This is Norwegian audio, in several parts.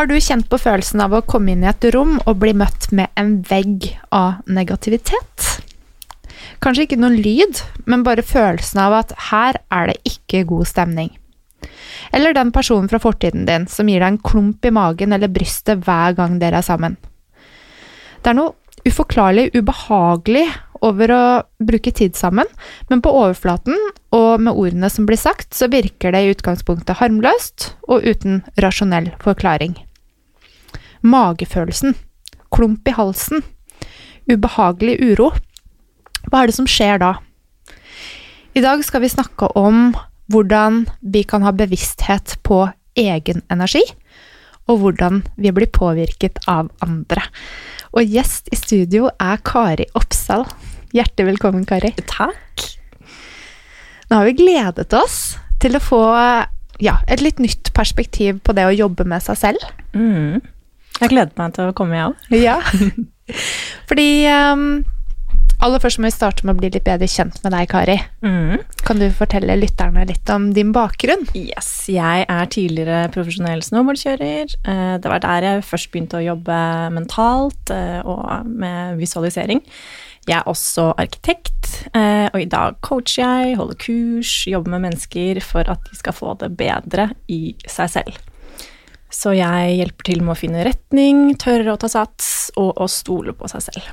Har du kjent på følelsen av å komme inn i et rom og bli møtt med en vegg av negativitet? Kanskje ikke noen lyd, men bare følelsen av at her er det ikke god stemning. Eller den personen fra fortiden din som gir deg en klump i magen eller brystet hver gang dere er sammen. Det er noe uforklarlig ubehagelig over å bruke tid sammen, men på overflaten og med ordene som blir sagt, så virker det i utgangspunktet harmløst og uten rasjonell forklaring magefølelsen, klump i halsen, ubehagelig uro. Hva er det som skjer da? I dag skal vi snakke om hvordan vi kan ha bevissthet på egen energi, og hvordan vi blir påvirket av andre. Og gjest i studio er Kari Oppsal. Hjertelig velkommen, Kari. Takk. Nå har vi gledet oss til å få ja, et litt nytt perspektiv på det å jobbe med seg selv. Mm. Jeg gleder meg til å komme, jeg òg. Ja. Fordi um, aller først må vi starte med å bli litt bedre kjent med deg, Kari. Mm. Kan du fortelle lytterne litt om din bakgrunn? Yes, jeg er tidligere profesjonell snowboardkjører. Eh, det var der jeg først begynte å jobbe mentalt eh, og med visualisering. Jeg er også arkitekt, eh, og i dag coacher jeg, holder kurs, jobber med mennesker for at de skal få det bedre i seg selv. Så jeg hjelper til med å finne retning, tørre å ta sats og å stole på seg selv.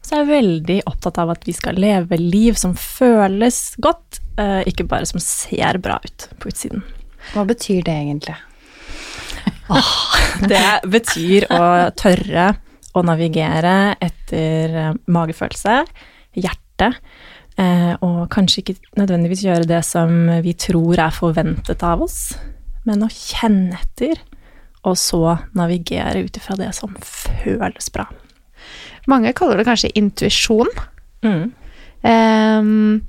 Så jeg er veldig opptatt av at vi skal leve liv som føles godt, eh, ikke bare som ser bra ut på utsiden. Hva betyr det egentlig? det betyr å tørre å navigere etter eh, magefølelse, hjerte, eh, og kanskje ikke nødvendigvis gjøre det som vi tror er forventet av oss men å kjenne etter og så navigere ut ifra det som føles bra. Mange kaller det kanskje intuisjon. Mm. Um,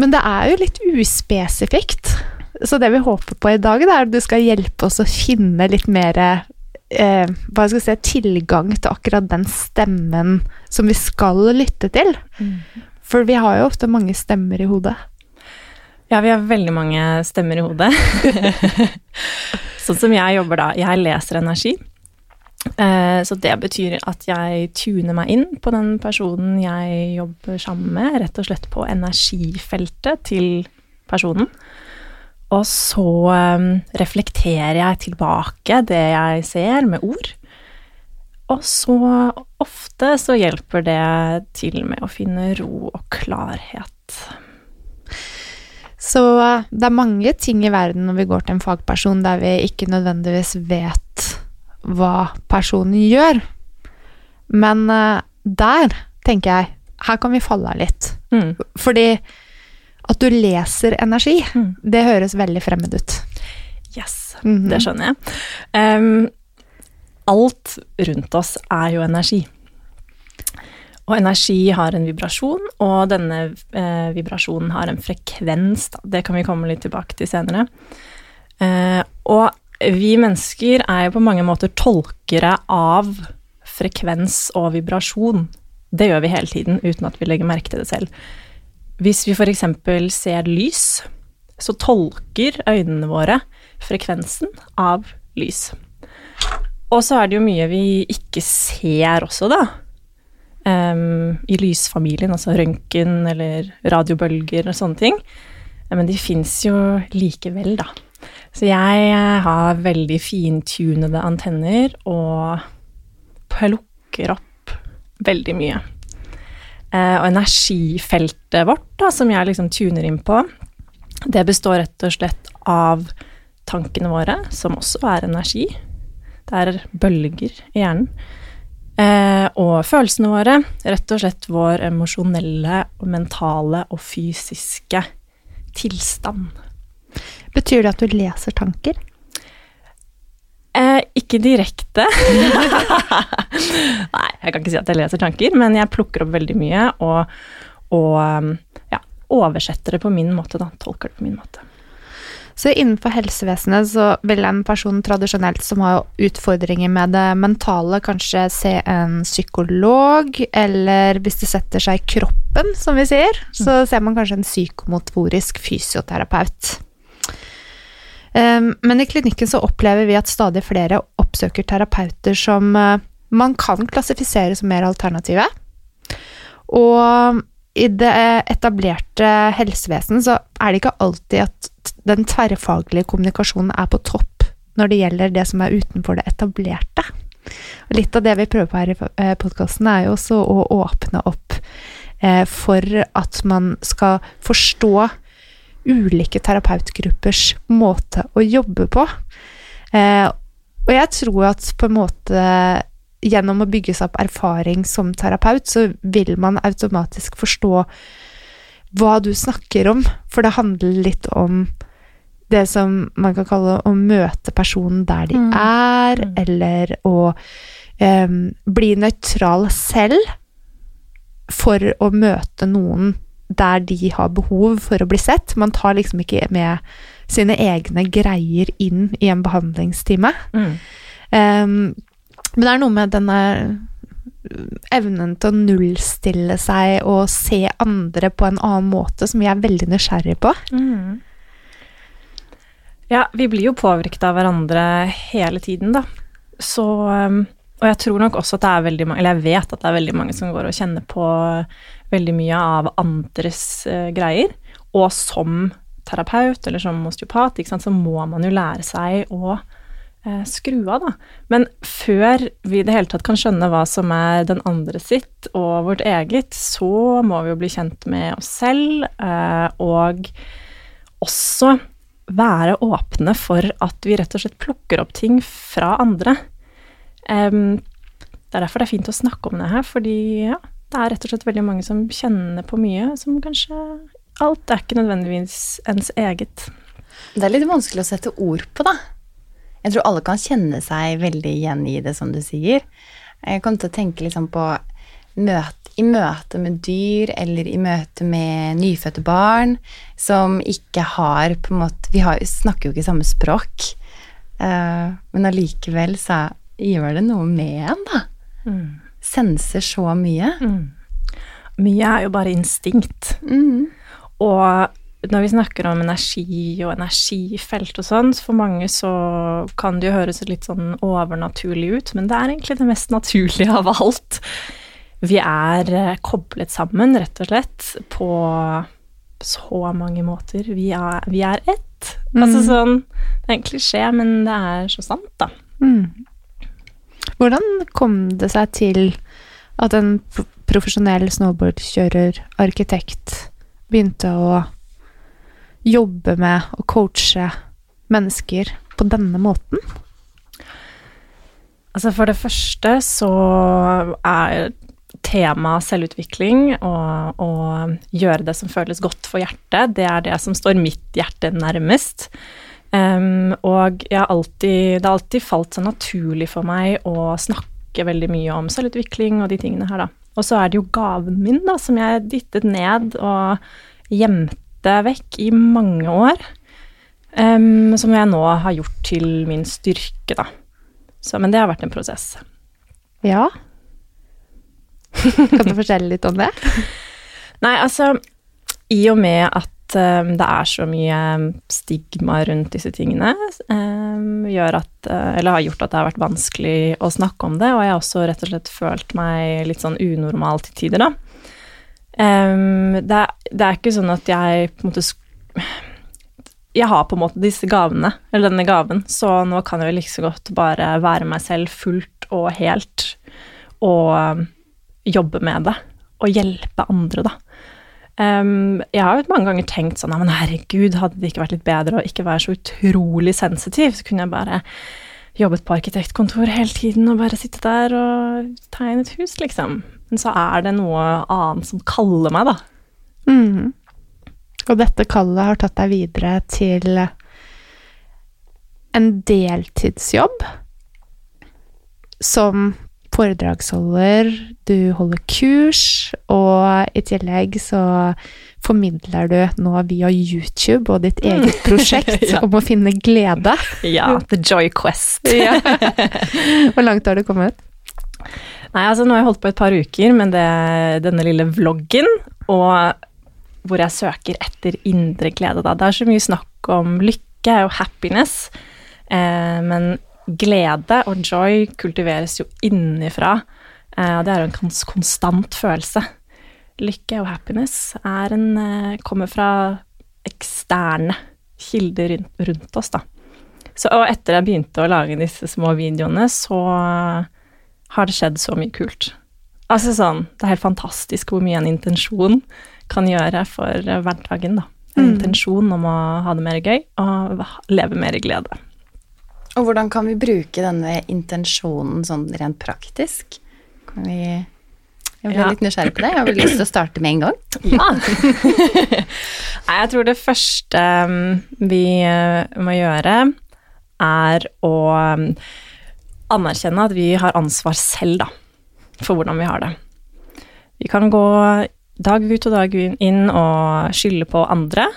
men det er jo litt uspesifikt. Så det vi håper på i dag, det er at du skal hjelpe oss å finne litt mer eh, hva skal jeg si, tilgang til akkurat den stemmen som vi skal lytte til. For vi har jo ofte mange stemmer i hodet. Ja, vi har veldig mange stemmer i hodet. sånn som jeg jobber da. Jeg leser energi. Eh, Så det betyr at jeg tuner meg inn på den personen jeg jobber sammen med, rett og slett på energifeltet til personen. Og så eh, reflekterer jeg tilbake det jeg ser, med ord. Og så ofte så hjelper det til med å finne ro og klarhet. Så eh, det er mange ting i verden når vi går til en fagperson der vi ikke nødvendigvis vet hva personen gjør. Men eh, der tenker jeg her kan vi falle av litt. Mm. Fordi at du leser energi, Mm. det høres veldig fremmed ut. Yes, Mhm. det skjønner jeg. Um, alt rundt oss er jo energi. Og energi har en vibrasjon, og denne eh, vibrasjonen har en frekvens. Da. Det kan vi komme litt tilbake til senere. Eh, og vi mennesker er jo på mange måter tolkere av frekvens og vibrasjon. Det gjør vi hele tiden uten at vi legger merke til det selv. Hvis vi f.eks. ser lys, så tolker øynene våre frekvensen av lys. Og så er det jo mye vi ikke ser også, da. Em, I lysfamilien, altså røntgen eller radiobølger og sånne ting. Men de fins jo likevel, da. Så jeg eh, har veldig fintunede antenner og plukker opp veldig mye. Uh, og energifeltet vårt, da, som jeg liksom tuner inn på, det består rett og slett av tankene våre, som også er energi. Det er bølger i hjernen. Eh, og følelsene våre, rett og slett vår emosjonelle, mentale og fysiske tilstand. Betyr det at du leser tanker? Eh, ikke direkte. Nei, jeg kan ikke si at jeg leser tanker, men jeg plukker opp veldig mye og, og um, ja, oversetter det på min måte, da. Tolker det på min måte. Så innenfor helsevesenet så vil en person tradisjonelt som har utfordringer med det mentale, kanskje se en psykolog, eller hvis det setter seg i kroppen, som vi sier, så ser man kanskje en psykomotorisk fysioterapeut. Um, Men i klinikken så opplever vi at stadig flere oppsøker terapeuter som eh, man kan klassifisere som mer alternative. Og i det etablerte helsevesen så er det ikke alltid at den tverrfaglige kommunikasjonen er på topp når det gjelder det som er utenfor det etablerte. Og litt av det vi prøver på her i podkasten, er jo også å åpne opp eh, for at man skal forstå ulike terapeutgruppers måte å jobbe på. Eh, og jeg tror at på en måte gjennom å bygge seg opp erfaring som terapeut, så vil man automatisk forstå hva du snakker om, for det handler litt om det som man kan kalle å møte personen der de Mm. er, Mm. eller å um, bli nøytral selv for å møte noen der de har behov for å bli sett. Man tar liksom ikke med sine egne greier inn i en behandlingstime. Em, men det er noe med denne evnen til å nullstille seg og se andre på en annen måte som vi er veldig nysgjerrig på. Mm. Ja, vi blir jo påvirket av hverandre hele tiden, da. Så um, Og jeg tror nok også at det er veldig mange Eller jeg vet at det er veldig mange som går og kjenner på veldig mye av andres eh, greier. Og som terapeut eller som osteopat, så må man jo lære seg å eh, skru av, da. Men før vi i det hele tatt kan skjønne hva som er den andre sitt og vårt eget, så må vi jo bli kjent med oss selv, eh, og også være åpne for at vi rett og slett plukker opp ting fra andre. Det er derfor det er fint å snakke om det her, fordi ja, det er rett og slett veldig mange som kjenner på mye som kanskje Alt er ikke nødvendigvis ens eget. Det er litt vanskelig å sette ord på, da. Jeg tror alle kan kjenne seg veldig igjen i det, som du sier. Jeg kom til å tenke liksom på møte, i møte med dyr eller i møte med nyfødte barn som ikke har på en måte Vi har, snakker jo ikke samme språk, uh, men allikevel så gjør det noe med en, da. Mm. Senser så mye. Mm. Mye er jo bare instinkt. Mm. Og når vi snakker om energi og energifelt og sånn, for mange så kan det jo høres litt sånn overnaturlig ut, men det er egentlig det mest naturlige av alt. Vi er eh, koblet sammen, rett og slett, på så mange måter. Vi er, vi er ett. Mm. Altså sånn Det er en klisjé, men det er så sant, da. Mm. Hvordan kom det seg til at en profesjonell snowboardkjører, arkitekt, begynte å jobbe med å coache mennesker på denne måten? Altså For det første så er tema selvutvikling og å gjøre det som føles godt for hjertet, det er det som står mitt hjerte nærmest. Um, og alltid, det har alltid falt så naturlig for meg å snakke veldig mye om selvutvikling og de tingene her, da. Og så er det jo gaven min, da, som jeg dyttet ned og gjemte det vekk i mange år. Um, som jeg nå har gjort til min styrke, da. Så, men det har vært en prosess. Ja. Kan du fortelle litt om det? Nei, altså I og med at um, det er så mye stigma rundt disse tingene, um, gjør at, uh, eller har gjort at det har vært vanskelig å snakke om det, og jeg har også rett og slett følt meg litt sånn unormal til tider, da. Um, det, det, er ikke sånn at jeg på en måte Jeg har på en måte disse gavene, eller denne gaven, så nå kan jeg jo like så godt bare være meg selv fullt og helt og jobbe med det. Og hjelpe andre, da. Um, jeg har jo mange ganger tenkt sånn Men herregud, hadde det ikke vært litt bedre å ikke være så utrolig sensitiv? Så kunne jeg bare jobbet på arkitektkontor hele tiden og bare sitte der og tegne et hus, liksom. Men så er det noe annet som kaller meg, da. Mm. Og dette kallet har tatt deg videre til en deltidsjobb som foredragsholder, du holder kurs, og i tillegg så formidler du nå via YouTube og ditt eget mm. prosjekt ja. om å finne glede. Ja, The Joy Quest. Hvor langt har du kommet? Nei, altså nå har jeg holdt på et par uker med det, denne lille vloggen, og hvor jeg søker etter indre glede, da. Det er så mye snakk om lykke og happiness, eh, men glede og joy kultiveres jo innifra, eh, og det er jo en konstant følelse. Lykke og happiness en, eh, kommer fra eksterne kilder rundt, rundt oss, da. Så, og etter jeg begynte å lage disse små videoene, så har det skjedd så mye kult. Altså sånn, Det er helt fantastisk hvor mye en intensjon kan gjøre for hverdagen. da. En mm. intensjon om å ha det mer gøy og leve mer i glede. Og hvordan kan vi bruke denne intensjonen sånn rent praktisk? Kan vi Jeg ble ja. litt nysgjerrig på det. Jeg har vel lyst til å starte med en gang. Ja. Nei, jeg tror det første um, vi uh, må gjøre, er å um, anerkjenne at vi har ansvar selv, da, for hvordan vi har det. Vi kan gå dag ut og dag inn og skylde på andre,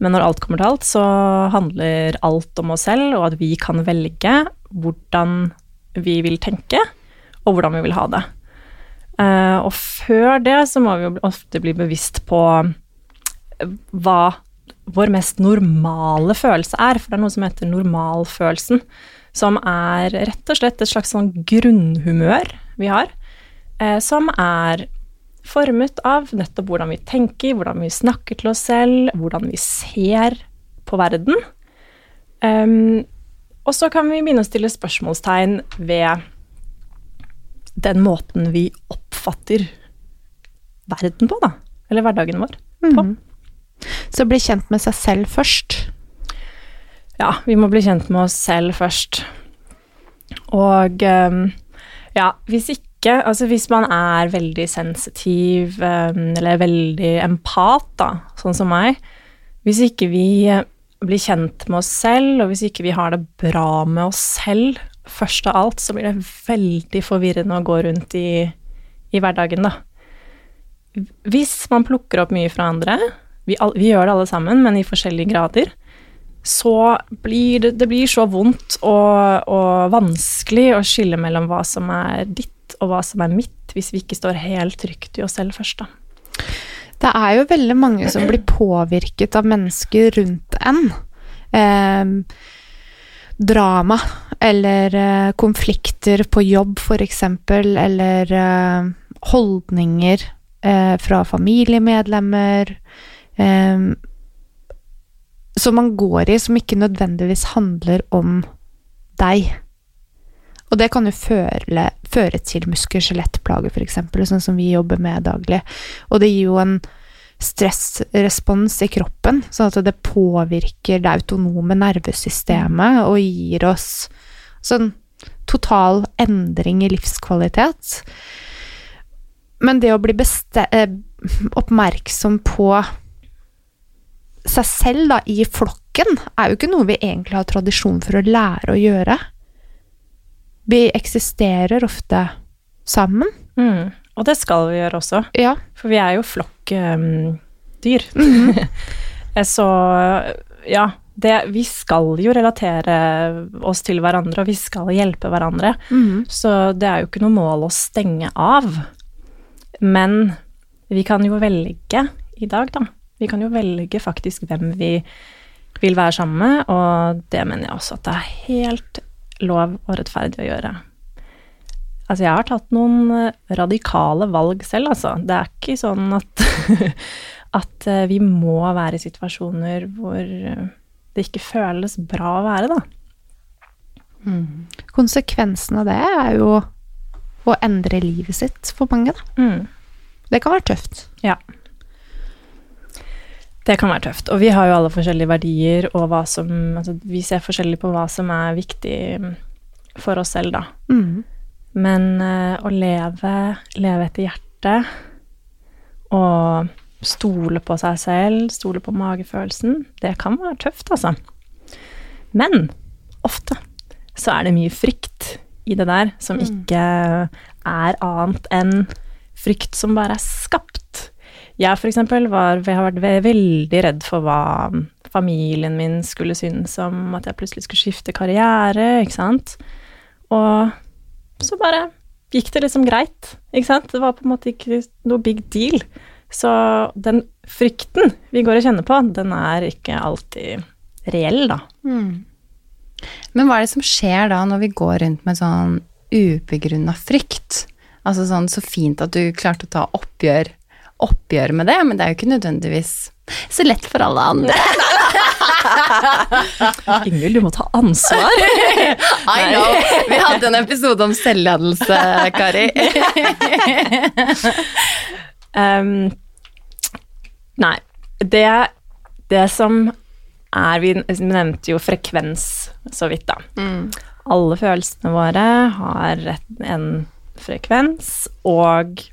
men når alt kommer til alt, så handler alt om oss selv, og at vi kan velge hvordan vi vil tenke, og hvordan vi vil ha det. Eh, og før det så må vi jo ofte bli bevisst på hva vår mest normale følelse er, for det er noe som heter normalfølelsen som er rett og slett et slags sånn grunnhumør vi har, eh, som er formet av nettopp hvordan vi tenker, hvordan vi snakker til oss selv, hvordan vi ser på verden. Um, og så kan vi begynne å stille spørsmålstegn ved den måten vi oppfatter verden på, da. Eller hverdagen vår på. Mm. Så bli kjent med seg selv først. Ja, vi må bli kjent med oss selv først. Og um, ja, hvis ikke Altså hvis man er veldig sensitiv um, eller veldig empat, da, sånn som meg Hvis ikke vi blir kjent med oss selv, og hvis ikke vi har det bra med oss selv først av alt, så blir det veldig forvirrende å gå rundt i, i hverdagen, da. Hvis man plukker opp mye fra andre, vi, vi gjør det alle sammen, men i forskjellige grader, så blir det, det blir så vondt og, og vanskelig å skille mellom hva som er ditt og hva som er mitt, hvis vi ikke står helt trygt i oss selv først, da. Det er jo veldig mange som blir påvirket av mennesker rundt en. Eh, drama eller eh, konflikter på jobb, f.eks., eller eh, holdninger eh, fra familiemedlemmer eh, Som man går i, som ikke nødvendigvis handler om deg. Og det kan jo føre, føre til muskel-skjelettplager, f.eks., sånn som vi jobber med daglig. Og det gir jo en stressrespons i kroppen, sånn at det påvirker det autonome nervesystemet og gir oss sånn total endring i livskvalitet. Men det å bli oppmerksom på seg selv da, i flokken, er jo ikke noe vi egentlig har tradisjon for å lære å gjøre. Vi eksisterer ofte sammen. Mm. Og det skal vi gjøre også, Ja. for vi er jo flokkdyr. Mhm. Så ja, det, vi skal jo relatere oss til hverandre, og vi skal hjelpe hverandre. Mhm. Så det er jo ikke noe mål å stenge av. Men vi kan jo velge i dag, da. Vi kan jo velge faktisk hvem vi vil være sammen med, og det mener jeg også at det er helt lov og rettferdig å gjøre. Altså, jeg har tatt noen eh, radikale valg selv, altså. Det er ikke sånn at, at eh, vi må være i situasjoner hvor eh, det ikke føles bra å være, da. Konsekvensen av det er jo å endre livet sitt for mange, da. Mm. Det kan være tøft. Ja. Det kan være tøft. Og vi har jo alle forskjellige verdier, og hva som Altså, vi ser forskjellig på hva som er viktig mm, for oss selv, da. Mm. Men uh, å leve, leve etter hjertet og stole på seg selv, stole på magefølelsen, det kan være tøft, altså. Men ofte så er det mye frykt i det der som ikke er annet enn frykt som bare er skapt. Jeg for eksempel var, jeg har vært veldig redd for hva familien min skulle synes om at jeg plutselig skulle skifte karriere, ikke sant. Og så bare gikk det liksom greit, ikke sant. Det var på en måte ikke noe big deal. Så den frykten vi går og kjenner på, den er ikke alltid reell, da. Men hva er det som skjer da når vi går rundt med sånn ubegrunna frykt? Altså sånn så fint at du klarte å ta oppgjør, oppgjør med det, men det er jo ikke nødvendigvis så lett for alle andre. Ingvild, du må ta ansvar. I know! Vi hadde en episode om selvledelse, Kari. Um, nei, det, det som er Vi nevnte jo frekvens så vidt, da. Alle følelsene våre har en frekvens, og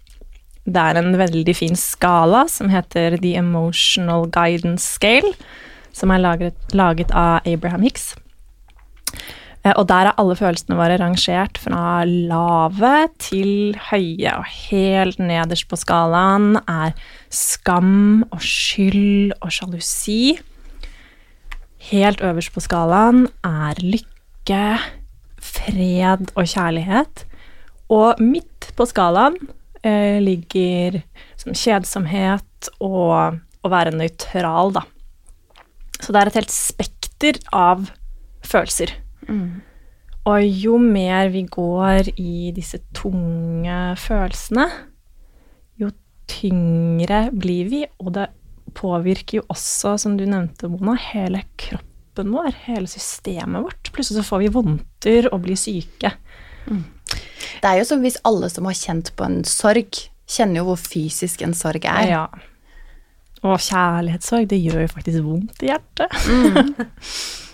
det er en veldig fin skala som heter The Emotional Guidance Scale, som er laget, laget av Abraham Hicks. Eh, Og der er alle følelsene våre rangert fra lave til høye, og helt nederst på skalaen er skam og skyld og sjalusi. Helt øverst på skalaen er lykke, fred og kjærlighet. Og midt på skalaen eh, ligger som kjedsomhet og å være nøytral, da. Så det er et helt spekter av følelser. Og jo mer vi går i disse tunge følelsene, jo tyngre blir vi, og det påvirker jo også, som du nevnte, Mona, hele kroppen vår, hele systemet vårt. Plutselig så får vi vondter og blir syke. Det er jo som hvis alle som har kjent på en sorg, kjenner jo hvor fysisk en sorg er. Ja. Og kjærlighetssorg, det gjør jo faktisk vondt i hjertet. mm.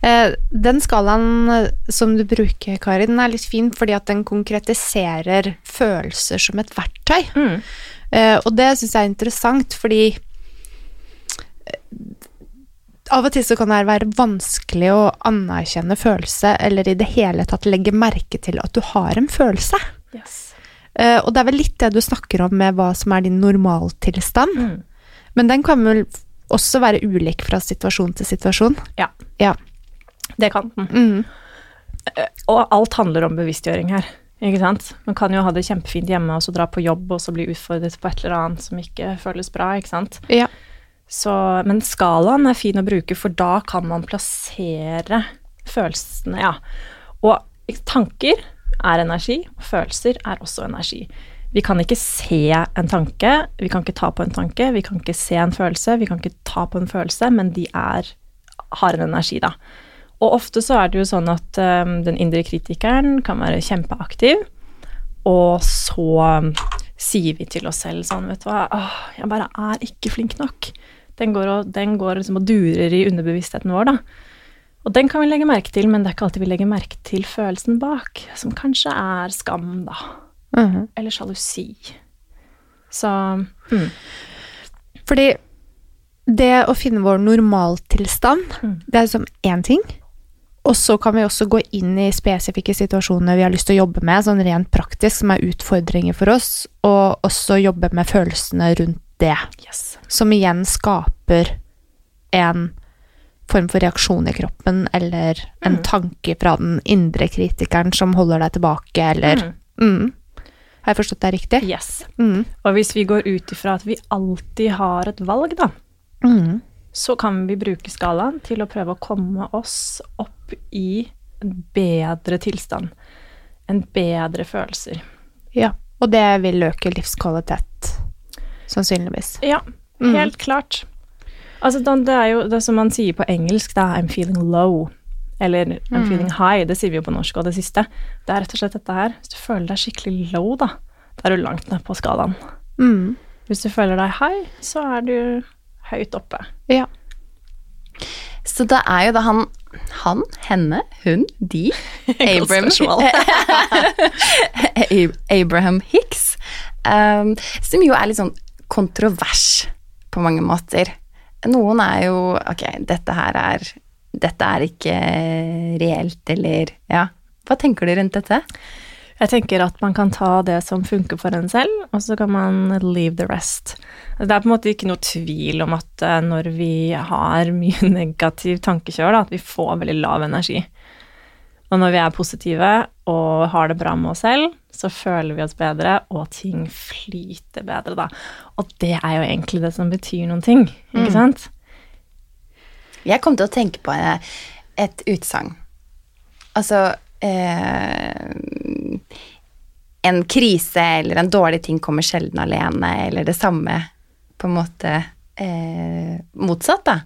den skalaen eh, som du bruker, Kari, den er litt fin fordi at den konkretiserer følelser som et verktøy. Mm. Eh, og det syns jeg er interessant, fordi eh, av og til så kan det være vanskelig å anerkjenne følelse, eller i det hele tatt legge merke til at du har en følelse. Yes. Uh, og det er vel litt det du snakker om med hva som er din normaltilstand. Mm. Men den kan vel også være ulik fra situasjon til situasjon. Ja, Det kan den. Mm. Og alt handler om bevisstgjøring her. Ikke sant? Man kan jo ha det kjempefint hjemme og så dra på jobb og så bli utfordret på et eller annet som ikke føles bra. ikke sant? Ja. Så, men skalaen er fin å bruke, for da kan man plassere følelsene, ja. Og tanker er energi, og følelser er også energi. Vi kan ikke se en tanke, vi kan ikke ta på en tanke, vi kan ikke se en følelse, vi kan ikke ta på en følelse, men de er, har en energi, da. Og ofte så er det jo sånn at um, den indre kritikeren kan være kjempeaktiv, og så sier vi til oss selv sånn, vet du hva, Åh, jeg bare er ikke flink nok. Den går og, den går liksom og durer i underbevisstheten vår, da. Og den kan vi legge merke til, men det er ikke alltid vi legger merke til følelsen bak, som kanskje er skam, da. Mhm. Eller sjalusi. Så mm. Fordi det å finne vår normaltilstand, Mm. det er liksom én ting. Og så kan vi også gå inn i spesifikke situasjoner vi har lyst til å jobbe med, sånn rent praktisk, som er utfordringer for oss, og også jobbe med følelsene rundt det. yes. Som igjen skaper en form for reaksjon i kroppen, eller en Mm. tanke fra den indre kritikeren som holder deg tilbake, eller Mm. mm. Har jeg forstått deg riktig? Yes. Mm. Og hvis vi går ut ifra at vi alltid har et valg, da, Mm. så kan vi bruke skalaen til å prøve å komme oss opp i en bedre tilstand. En bedre følelser. Ja, og det vil øke livskvalitet, sannsynligvis. Ja, Mm. helt klart. Altså, det er jo det som man sier på engelsk, da, I'm feeling low. Eller I'm Mm. feeling high. Det sier vi jo på norsk, og det siste. Det er rett og slett dette her. Hvis du føler deg skikkelig low, da, da er du langt ned på skalaen. Mm. Hvis du føler deg high, så er du høyt oppe. Ja. Så det er jo da han Han, henne, hun, de Abraham, Abraham Hicks, um, som jo er litt sånn kontrovers på mange måter. Noen er jo Ok, dette her er Dette er ikke reelt, eller Ja. Hva tenker du rundt dette? Jeg tenker at man kan ta det som funker for en selv, og så kan man leave the rest. Det er på en måte ikke noe tvil om at eh, når vi har mye negativ tankekjør, da, at vi får veldig lav energi. Og når vi er positive og har det bra med oss selv, så føler vi oss bedre, og ting flyter bedre, da. Og det er jo egentlig det som betyr noen ting, ikke sant? Jeg kom til å tenke på eh, et utsagn. Altså eh, En krise eller en dårlig ting kommer sjelden alene, eller det samme på en måte eh, motsatt, da.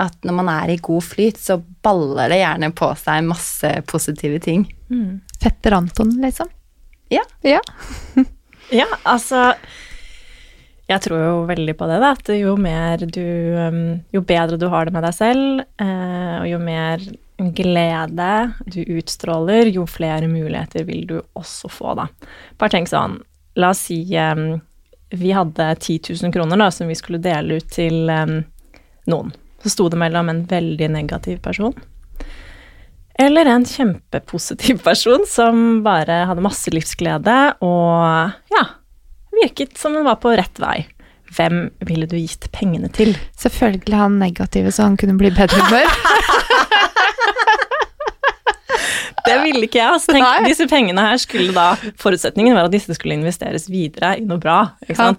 At når man er i god flyt, så baller det gjerne på seg masse positive ting. Fetter Anton, liksom. Ja. Ja. Ja, altså Jeg tror jo veldig på det, da. At jo mer du um, Jo bedre du har det med deg selv, eh, og jo mer glede du utstråler, jo flere muligheter vil du også få, da. Bare tenk sånn La oss si um, vi hadde 10 000 kroner da, som vi skulle dele ut til um, noen. Så sto det mellom en veldig negativ person eller en kjempepositiv person som bare hadde masse livsglede og ja, virket som den var på rett vei. Hvem ville du gitt pengene til? Selvfølgelig han negative, så han kunne bli bedre humør. Det ville ikke jeg. Altså, tenk, disse pengene her skulle da Forutsetningen var at disse skulle investeres videre i noe bra. ikke Ja.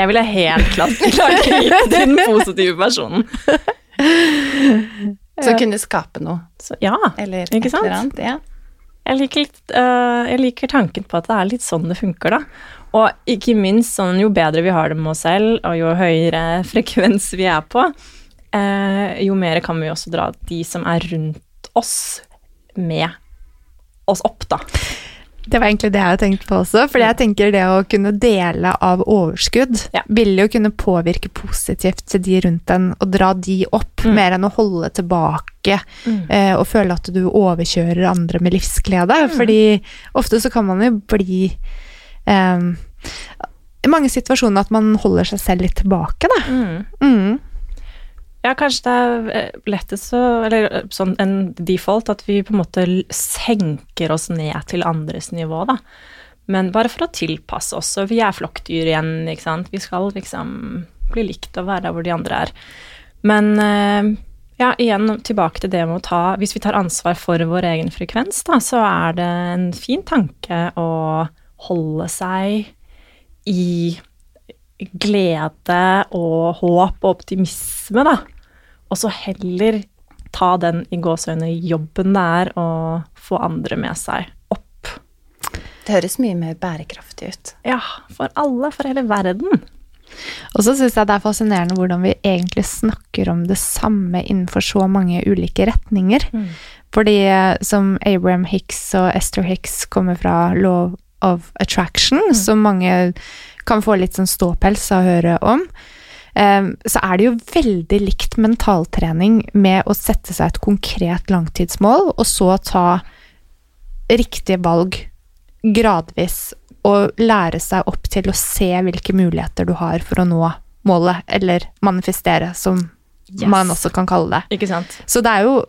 Jeg ville helt klart gitt den positive personen. Så kunne skape noe. Så ja, Eller Ikke sant? eller annet. Ja. jeg liker, litt, uh, jeg liker tanken på at det er litt sånn det funker, da. Og ikke minst sånn jo bedre vi har det med oss selv, og jo høyere frekvens vi er på, uh, jo mer kan vi også dra de som er rundt oss, med oss opp, da. Det var egentlig det jeg hadde tenkt på også, For jeg tenker det å kunne dele av overskudd Ja. vil jo kunne påvirke positivt til de rundt en, og dra de opp, Mm. mer enn å holde tilbake eh, og føle at du overkjører andre med livsglede. Fordi ofte så kan man jo bli eh, I mange situasjoner at man holder seg selv litt tilbake, da. Mm. Ja, kanskje det er eh, lettest så Eller eh, sånn en default at vi på en måte senker oss ned til andres nivå, da. Men bare for å tilpasse oss. Og vi er flokkdyr igjen, ikke sant. Vi skal liksom bli likt og være der hvor de andre er. Men eh, ja, igjen tilbake til det med å ta Hvis vi tar ansvar for vår egen frekvens, da, så er det en fin tanke å holde seg i glede og håp og optimisme, da. Og så heller ta den i gåseøyne jobben det er å få andre med seg opp. Det høres mye mer bærekraftig ut. Ja, for alle, for hele verden. Og så syns jeg det er fascinerende hvordan vi egentlig snakker om det samme innenfor så mange ulike retninger. Fordi eh, som Abraham Hicks og Esther Hicks kommer fra Law of Attraction, som mange kan få litt sånn ståpels av å høre om, så er det jo veldig likt mentaltrening med å sette seg et konkret langtidsmål, og så ta riktige valg gradvis og lære seg opp til å se hvilke muligheter du har for å nå målet, eller manifestere, som Yes. man også kan kalle det. Ikke sant? Så det er jo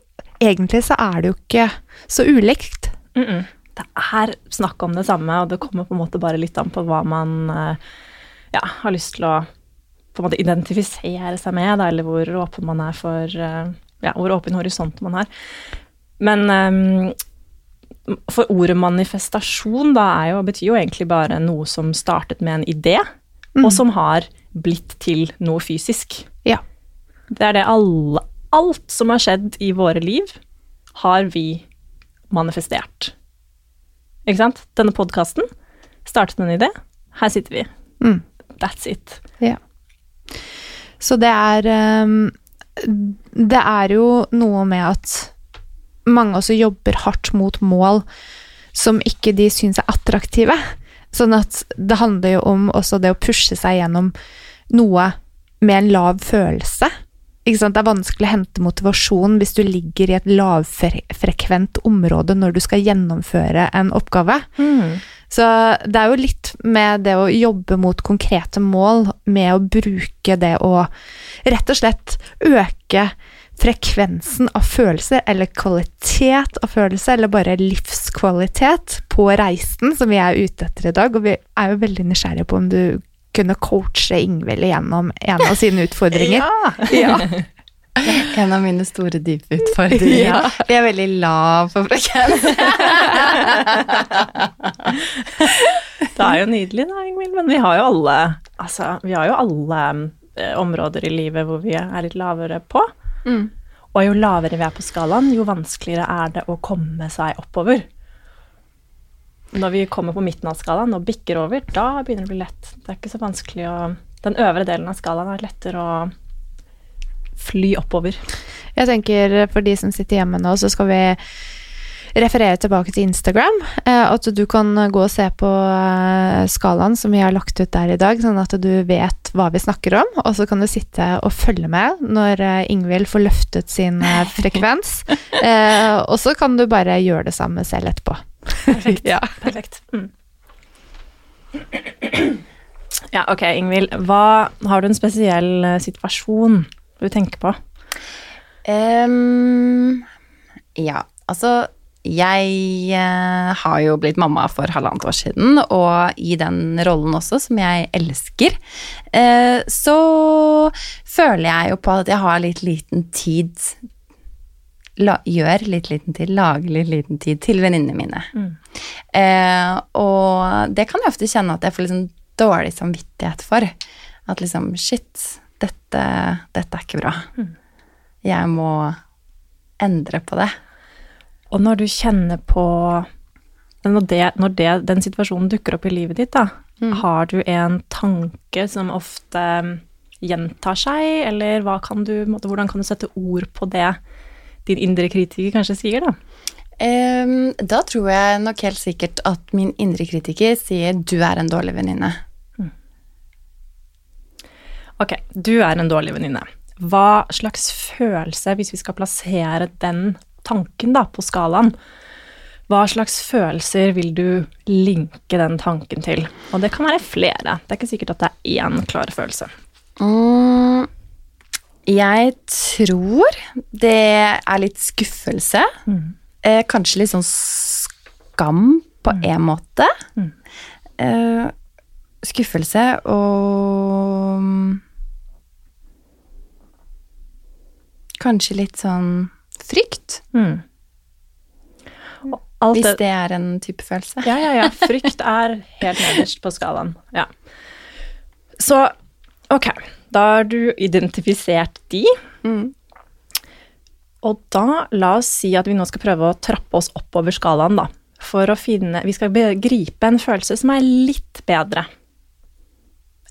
Egentlig så er det jo ikke så ulikt. Mm -mm. Det er snakk om det samme, og det kommer på en måte bare litt an på hva man eh, ja, har lyst til å på en måte identifisere seg med, da, eller hvor åpen man er for eh, Ja, hvor åpen horisont man har. Men um, for ordet manifestasjon da er jo, betyr jo egentlig bare noe som startet med en idé, og som har blitt til noe fysisk. Ja. Det er det alle Alt som har skjedd i våre liv, har vi manifestert. Ikke sant? Denne podkasten startet med en idé. Her sitter vi. Mm. That's it. Ja. Så det er ehm, Det er jo noe med at mange også jobber hardt mot mål som ikke de syns er attraktive. Sånn at det handler jo om også det å pushe seg gjennom noe med en lav følelse. Ikke sant? Det er vanskelig å hente motivasjon hvis du ligger i et lavfrekvent område når du skal gjennomføre en oppgave. Så det er jo litt med det å jobbe mot konkrete mål, med å bruke det å rett og slett øke frekvensen av følelser, eller kvalitet av følelser, eller bare livskvalitet på reisen som vi er ute etter i dag. Og vi er jo veldig nysgjerrige på om du kunne coache Ingvild gjennom en av sine utfordringer. Ja. En av mine store dype utfordringer. Ja. Vi er veldig lav på frekvens. Det er jo nydelig, da, Ingvild. Men vi har jo alle Altså, vi har jo alle eh, områder i livet hvor vi er litt lavere på. Og jo lavere vi er på skalaen, jo vanskeligere er det å komme seg oppover. Når vi kommer på midten av skalaen og bikker over, da begynner det å bli lett. Det er ikke så vanskelig å Den øvre delen av skalaen er lettere å fly oppover. Jeg tenker for de som sitter hjemme nå, så skal vi referere tilbake til Instagram. eh, At du kan gå og se på eh, skalaen som vi har lagt ut der i dag, sånn at du vet hva vi snakker om. Og så kan du sitte og følge med når eh, Ingvild får løftet sin eh, frekvens. Eh, Og så kan du bare gjøre det samme selv etterpå. Perfekt. Ja. Perfekt. Mm. Ja, ok, Ingvild. Hva Har du en spesiell eh, situasjon du tenker på? Um, ja, altså jeg eh, har jo blitt mamma for halvannet år siden, og i den rollen også, som jeg elsker, eh, så føler jeg jo på at jeg har litt liten tid la, Gjør litt liten tid, lager litt liten tid til venninnene mine. Eh, og det kan jeg ofte kjenne at jeg får liksom dårlig samvittighet for. At liksom Shit, dette, dette er ikke bra. Jeg må endre på det. Og når du kjenner på Når, det, når det, den situasjonen dukker opp i livet ditt, da, har du en tanke som ofte gjentar seg, eller kan du, hvordan kan du sette ord på det din indre kritiker kanskje sier, da? Um, da tror jeg nok helt sikkert at min indre kritiker sier 'du er en dårlig venninne'. Ok, du er en dårlig venninne. Hva slags følelse, hvis vi skal plassere den tanken da på skalaen, hva slags følelser vil du linke den tanken til? Og det kan være flere. Det er ikke sikkert at det er én klar følelse. Mm, Jeg tror det er litt skuffelse. Eh, kanskje litt sånn skam på en måte. Mm. Eh, skuffelse og mm, Kanskje litt sånn frykt, Mm. Og alt hvis det, det er en type følelse. Ja, ja, ja. Frykt er helt nederst på skalaen. Ja. Så ok, da har du identifisert de. Mm. Og da, la oss si at vi nå skal prøve å trappe oss oppover skalaen, da. For å finne Vi skal gripe en følelse som er litt bedre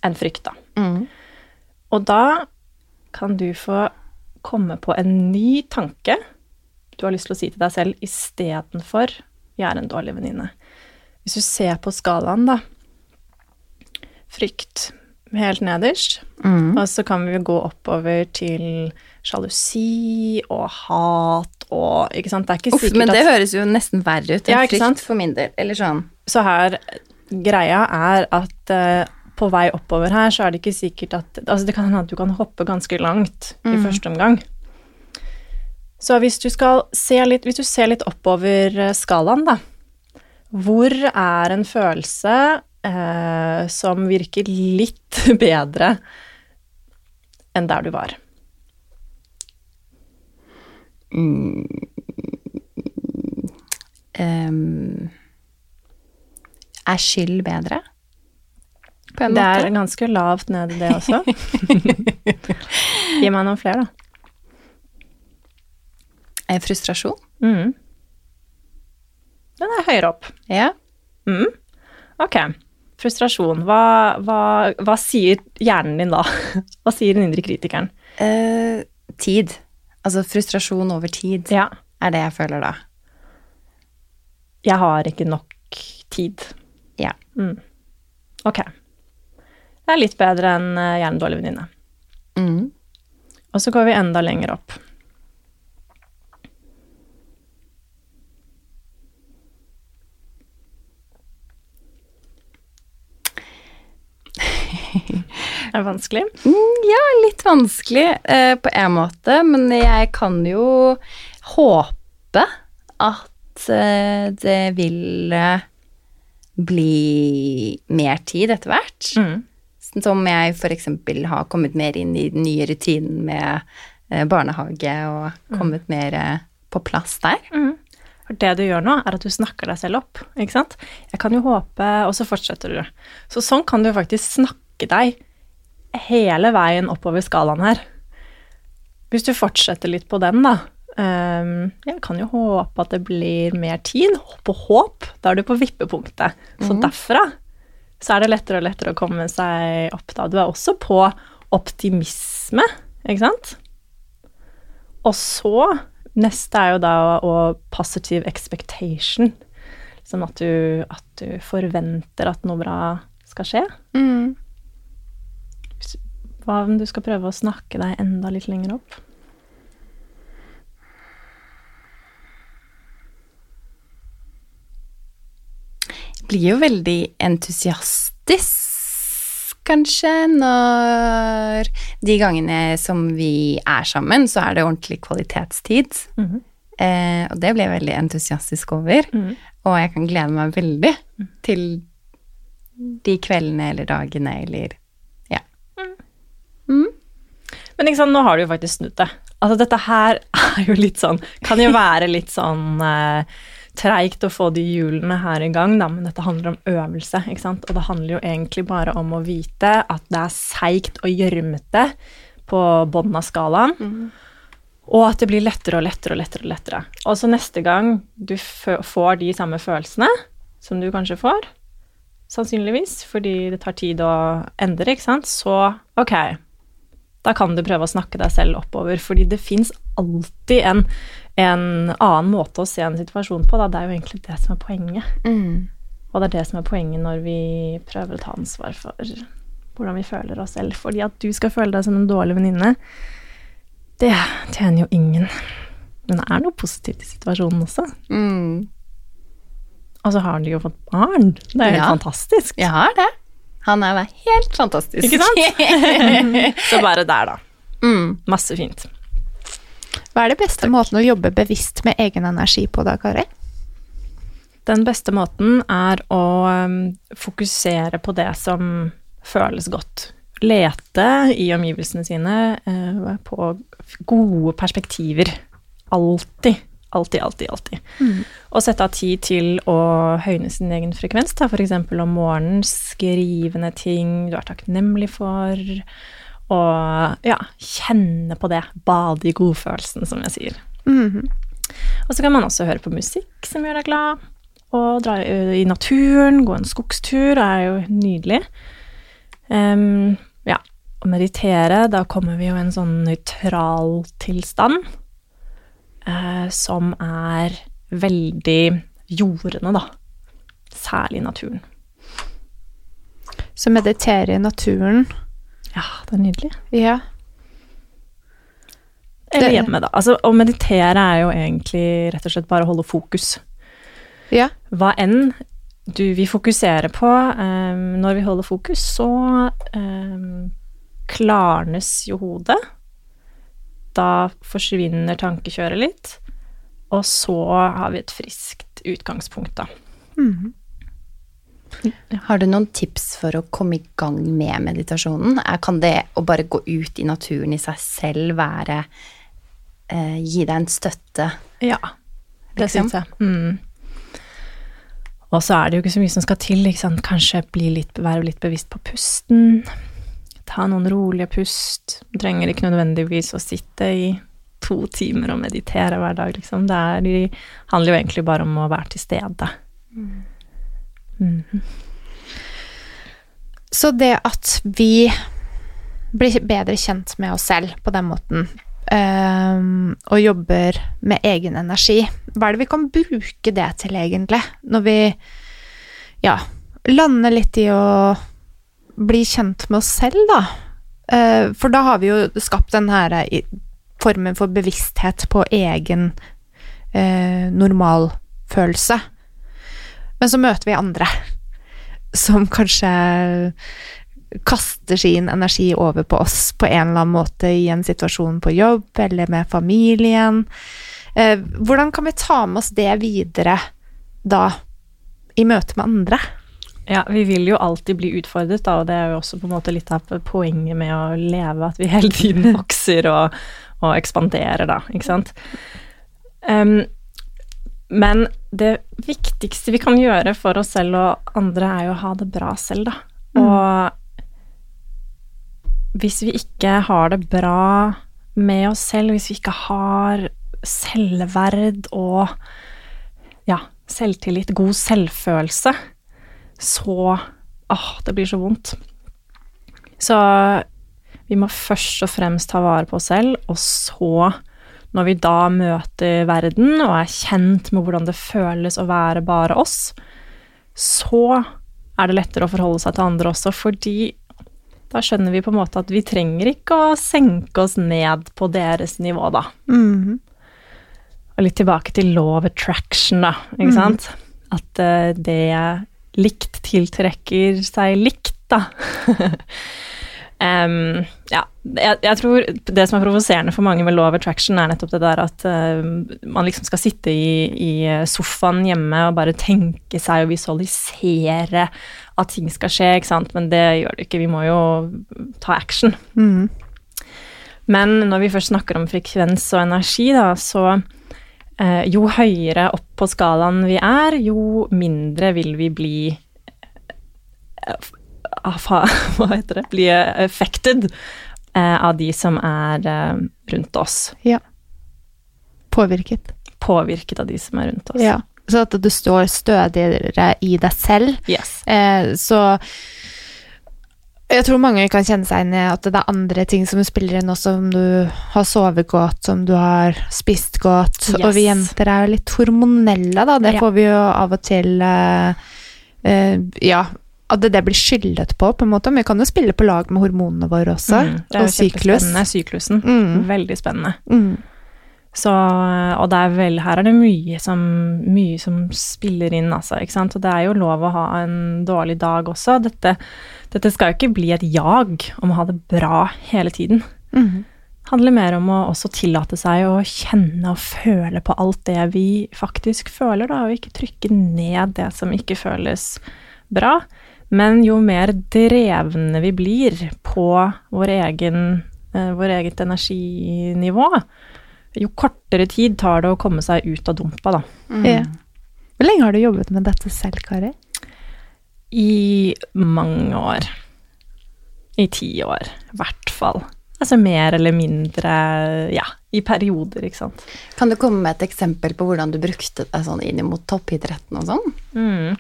enn frykt, da. Mm. Og da kan du få komme på en ny tanke du har lyst til å si til deg selv istedenfor 'jeg er en dårlig venninne'. Hvis du ser på skalaen, da Frykt helt nederst. Mm. Og så kan vi gå oppover til sjalusi og hat og Ikke sant? Det er ikke Uff, sikkert men det at høres jo nesten verre ut enn Ja, frykt for min del. Eller sånn. Så her Greia er at eh, på vei oppover her, så er det ikke sikkert at Altså, det kan hende at du kan hoppe ganske langt i Mm. første omgang. Så hvis du skal se litt Hvis du ser litt oppover eh, skalaen, da Hvor er en følelse eh, som virker litt bedre enn der du var? Ehm, er skyld bedre? På en Det måte. er ganske lavt nede, det også. Gi meg noen flere, da. Frustrasjon? Mm. Den er høyere opp. Ja. Mm. Ok. Frustrasjon. Hva, hva, hva sier hjernen din da? Hva sier den indre kritikeren? Eh, tid. Altså frustrasjon over tid Ja. er det jeg føler da. Jeg har ikke nok tid. Ja. Mm. Ok. Det er litt bedre enn eh, jeg er en dårlig venninne. Mm. Og så går vi enda lenger opp. Er det vanskelig? Mm, Ja, litt vanskelig eh, på en måte, men jeg kan jo håpe at eh, det vil eh, bli mer tid etter hvert. Mm. Som jeg f.eks. har kommet mer inn i den nye rutinen med eh, barnehage og kommet mer eh, på plass der. For det du gjør nå, er at du snakker deg selv opp, ikke sant? Jeg kan jo håpe, og så fortsetter du. Så sånn kan du faktisk snakke deg hele veien oppover skalaen her. Hvis du fortsetter litt på den, da. Um, jeg kan jo håpe at det blir mer tid. På håp. Da er du på vippepunktet. Så derfra så er det lettere og lettere å komme seg opp da. Du er også på optimisme, ikke sant? Og så Neste er jo da å positive expectation. Sånn at du, at du forventer at noe bra skal skje. Hva om du skal prøve å snakke deg enda litt lenger opp? Blir jo veldig entusiastisk, kanskje, når de gangene som vi er sammen, så er det ordentlig kvalitetstid. Mhm. eh, og det blir jeg veldig entusiastisk over. Mhm. Og jeg kan glede meg veldig til de kveldene eller dagene eller Ja. Men ikke sant, nå har du jo faktisk snudd det. Altså, dette her er jo litt sånn Kan jo være litt sånn eh, treigt å få de hjulene her i gang, da, men dette handler om øvelse, ikke sant. Og det handler jo egentlig bare om å vite at det er seigt og gjørmete på bunnen av skalaen. Og at det blir lettere og lettere og lettere. Og lettere. Og så neste gang du får de samme følelsene som du kanskje får, sannsynligvis, fordi det tar tid å endre, ikke sant, så ok, da kan du prøve å snakke deg selv oppover, fordi det fins alltid en, en annen måte å se en situasjon på. Da. Det er jo egentlig det som er poenget. Mm. Og det er det som er poenget når vi prøver å ta ansvar for hvordan vi føler oss selv. Fordi at du skal føle deg som en dårlig venninne, det tjener jo ingen. Men det er noe positivt i situasjonen også. Mm. Og så har de jo fått barn. Det er jo helt Ja. fantastisk. Jeg har det. Han er helt fantastisk. Ikke sant? Så bare der, da. Mm. Masse fint. Hva er det beste måten å jobbe bevisst med egen energi på da, Kari? Den beste måten er å um, fokusere på det som føles godt. Lete i omgivelsene sine eh, på gode perspektiver. Alltid. Alltid, alltid, alltid. Mm. Og sette av tid til å høyne sin egen frekvens. Ta eksempel om morgenen skrive ned ting du er takknemlig for. Og ja, kjenne på det. Bade i godfølelsen, som jeg sier. Mhm. Og så kan man også høre på musikk som gjør deg glad. Og dra i naturen, gå en skogstur det er jo nydelig. Um, ja, å meditere, da kommer vi jo i en sånn nøytral tilstand. uh, som er veldig jordende, da. Særlig i naturen. Så meditere i naturen. Ja, det er nydelig. Ja. Eller hjemme, da. Altså, å meditere er jo egentlig rett og slett bare å holde fokus. Ja. Hva enn du vil fokusere på um, når vi holder fokus, så um, klarnes jo hodet. Da forsvinner tankekjøret litt, og så har vi et friskt utgangspunkt, da. Mhm. Har du noen tips for å komme i gang med meditasjonen? Kan det å bare gå ut i naturen i seg selv være eh, Gi deg en støtte? Ja, det Liksom. syns jeg. Mm. Og så er det jo ikke så mye som skal til. Kanskje bli litt, være litt bevisst på pusten. Ta noen rolige pust. Du trenger ikke nødvendigvis å sitte i to timer og meditere hver dag, liksom. Det er, det handler jo egentlig bare om å være til stede. Mm. Så det at vi blir bedre kjent med oss selv på den måten, um, og jobber med egen energi, hva er det vi kan bruke det til egentlig? Når vi ja, lander litt i å bli kjent med oss selv, da. Uh, for da har vi jo skapt den her formen for bevissthet på egen eh, normalfølelse. Men så møter vi andre som kanskje kaster sin energi over på oss på en eller annen måte i en situasjon på jobb eller med familien. Eh, hvordan kan vi ta med oss det videre da i møte med andre? Ja, vi vil jo alltid bli utfordret, da, og det er jo også på en måte litt av poenget med å leve, at vi hele tiden vokser og, og ekspanderer, da, ikke sant. Um, men det viktigste vi kan gjøre for oss selv og andre, er jo å ha det bra selv, da. Og hvis vi ikke har det bra med oss selv, hvis vi ikke har selvverd og ja, selvtillit, god selvfølelse, så Åh, det blir så vondt. Så vi må først og fremst ta vare på oss selv, og så, når vi da møter verden og er kjent med hvordan det føles å være bare oss, så er det lettere å forholde seg til andre også, fordi da skjønner vi på en måte at vi trenger ikke å senke oss ned på deres nivå, da. Mhm. Og litt tilbake til law of attraction, da, ikke sant? At uh, det likt tiltrekker seg likt, da. Em, ja, jeg, jeg tror det som er provoserende for mange med law of attraction, er nettopp det der at uh, man liksom skal sitte i, i sofaen hjemme og bare tenke seg og visualisere at ting skal skje, ikke sant, men det gjør det ikke. Vi må jo ta action. Mm. Men når vi først snakker om frekvens og energi, da, så uh, jo høyere opp på skalaen vi er, jo mindre vil vi bli eh, fa- Hva heter det? Bli affected eh, av de som er eh, rundt oss. Ja. Påvirket. Påvirket av de som er rundt oss. Ja. Så at du står stødigere i deg selv. Yes. Eh, så jeg tror mange kan kjenne seg inn i at det er andre ting som spiller inn også, om du har sovet godt, om du har spist godt. Yes. Og vi jenter er jo litt hormonelle, da. Det Ja. får vi jo av og til eh, eh, Ja, at det, det blir skyldet på, på en måte. Men vi kan jo spille på lag med hormonene våre også. Mm, det er og syklus. Syklusen. Mm. Veldig spennende. Mm. Så, og det er vel, her er det mye som, mye som spiller inn, altså. Ikke sant? Og det er jo lov å ha en dårlig dag også. Dette, dette skal jo ikke bli et jag om å ha det bra hele tiden. Mm. handler mer om å også tillate seg å kjenne og føle på alt det vi faktisk føler, da, og ikke trykke ned det som ikke føles bra. Men jo mer drevne vi blir på vår egen, eh, vår eget energinivå, jo kortere tid tar det å komme seg ut av dumpa, da. Mm. Ja. Hvor lenge har du jobbet med dette selv, Kari? I mange år. I ti år, i hvert fall. Altså mer eller mindre, ja, i perioder, ikke sant. Kan du komme med et eksempel på hvordan du brukte deg sånn inn mot toppidretten og sånn? Mm.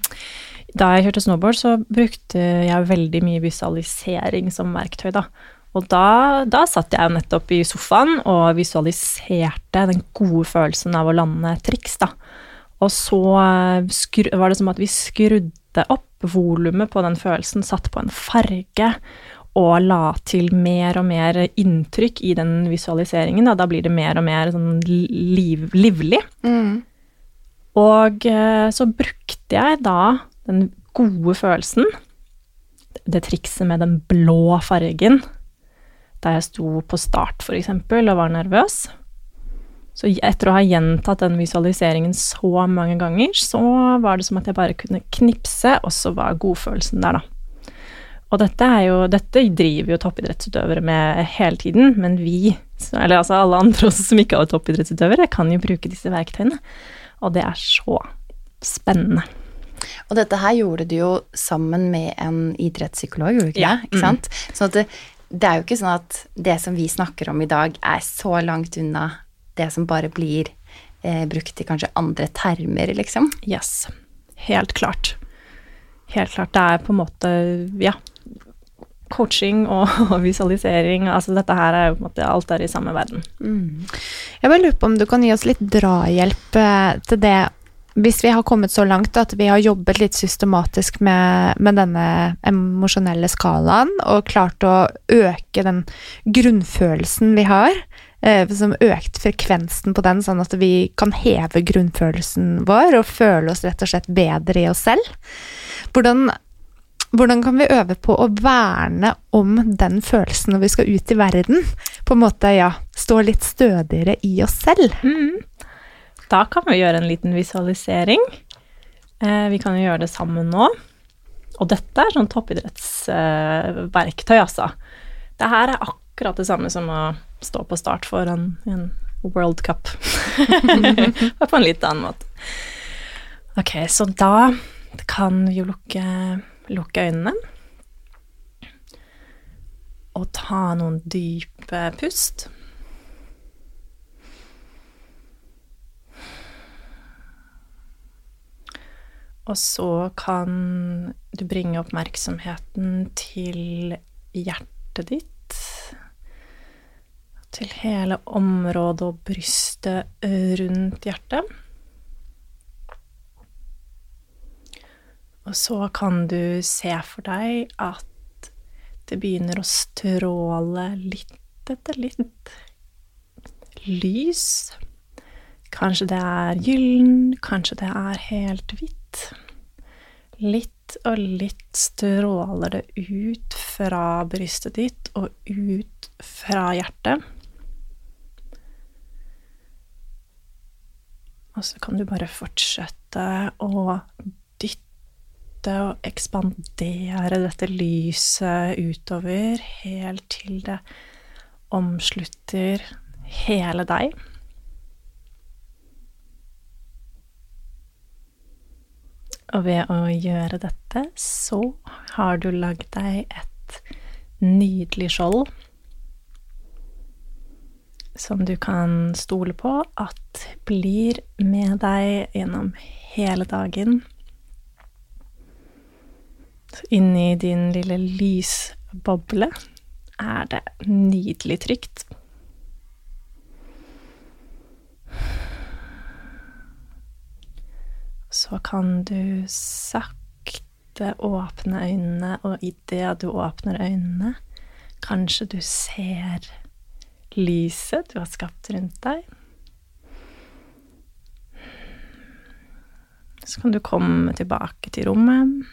Da jeg kjørte snowboard, så brukte jeg veldig mye visualisering som verktøy, da. Og da, da satt jeg nettopp i sofaen og visualiserte den gode følelsen av å lande triks, da. Og så var det som at vi skrudde opp volumet på den følelsen, satt på en farge og la til mer og mer inntrykk i den visualiseringen. Da, da blir det mer og mer sånn liv, livlig. Mm. Og eh, så brukte jeg da den gode følelsen, det trikset med den blå fargen, da jeg sto på start, f.eks., og var nervøs. Så etter å ha gjentatt den visualiseringen så mange ganger, så var det som at jeg bare kunne knipse, og så var godfølelsen der, da. Og dette, jo, dette driver jo toppidrettsutøvere med hele tiden, men vi, eller altså alle andre også som ikke er toppidrettsutøvere, kan jo bruke disse verktøyene. Og det er så spennende. Og dette her gjorde du jo sammen med en idrettspsykolog, gjorde du ikke ja. det? Ikke sant? Mm. Så det, det er jo ikke sånn at det som vi snakker om i dag, er så langt unna det som bare blir eh, brukt i kanskje andre termer, liksom. Yes. Helt klart. Helt klart. Det er på en måte, ja, coaching og, visualisering. Altså dette her er jo på en måte alt er i samme verden. Mm. Jeg bare lurer på om du kan gi oss litt drahjelp eh, til det hvis vi har kommet så langt at vi har jobbet litt systematisk med, med denne emosjonelle skalaen og klart å øke den grunnfølelsen vi har, eh, som økt frekvensen på den, sånn at vi kan heve grunnfølelsen vår og føle oss rett og slett bedre i oss selv. Hvordan hvordan kan vi øve på å verne om den følelsen når vi skal ut i verden? På en måte, ja, stå litt stødigere i oss selv. Mm. Da kan vi gjøre en liten visualisering. Eh, vi kan jo gjøre det sammen nå. Og dette er sånn toppidrettsverktøy, altså. Det her er akkurat det samme som å stå på start foran en World Cup. På en litt annen måte. Ok, så da kan vi jo lukke lukke øynene. Og ta noen dype pust. Og så kan du bringe oppmerksomheten til hjertet ditt. Til hele området og brystet rundt hjertet. Og så kan du se for deg at det begynner å stråle litt etter litt lys. Kanskje det er gyllen, kanskje det er helt hvitt. Litt og litt stråler det ut fra brystet ditt og ut fra hjertet. Og så kan du bare fortsette å dytte og ekspandere dette lyset utover helt til det omslutter hele deg. Og ved å gjøre dette, så har du lagd deg et nydelig skjold som du kan stole på at blir med deg gjennom hele dagen inni din lille lysboble er det nydelig trygt. Så kan du sakte åpne øynene, og idet du åpner øynene, kanskje du ser lyset du har skapt rundt deg. Så kan du komme tilbake til rommet.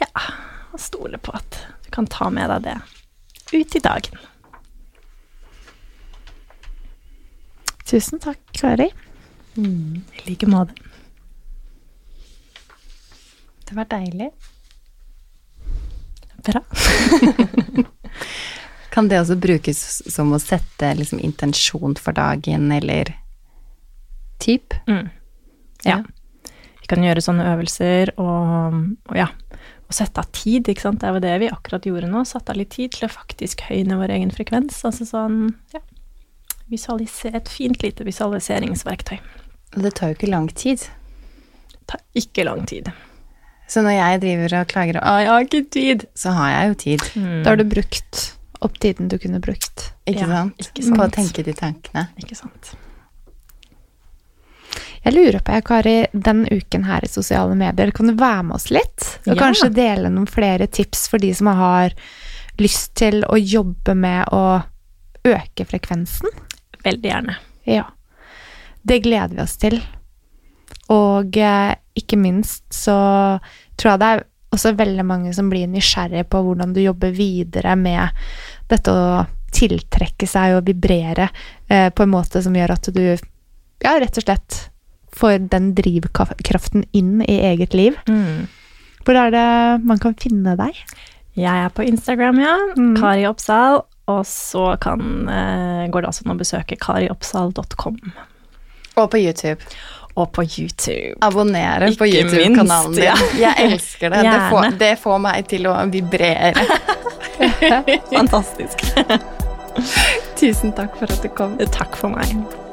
Ja, og stole på at du kan ta med deg det ut i dagen. Tusen takk, Kari. I like måte. Det var deilig. Bra. Kan det også brukes som å sette liksom, intensjon for dagen, eller typ? Mm. Ja. Vi kan gjøre sånne øvelser og, og ja, og sette av tid, ikke sant. Det er jo det vi akkurat gjorde nå. Satte av litt tid til å faktisk høyne vår egen frekvens. Altså sånn, ja. Et fint lite visualiseringsverktøy. Og det tar jo ikke lang tid. Det tar ikke lang tid. Så når jeg driver og klager og 'Å, jeg har ikke tid', så har jeg jo tid. Da har du brukt opp tiden du kunne brukt. Ikke, Ja, sant? ikke sant. På å tenke de tankene. Ikke sant. Jeg lurer på, jeg, Kari, den uken her i sosiale medier, kan du være med oss litt? Og Ja. kanskje dele noen flere tips for de som har lyst til å jobbe med å øke frekvensen? Veldig gjerne. Ja. Det gleder vi oss til. Og eh, ikke minst så tror jeg det er også veldig mange som blir nysgjerrige på hvordan du jobber videre med dette å tiltrekke seg og vibrere eh, på en måte som gjør at du ja, rett og slett får den drivkraften inn i eget liv. Mm. Hvor er det man kan finne deg? Jeg er på Instagram, ja. Mm. Kari Oppsal. Og så kan, eh, går det altså an å besøke karioppsal.com. Og på YouTube. Og på YouTube. Abonnere på YouTube-kanalen din. ja. Jeg elsker det. Det får, det får meg til å vibrere. Fantastisk. Tusen takk for at du kom. Takk for meg.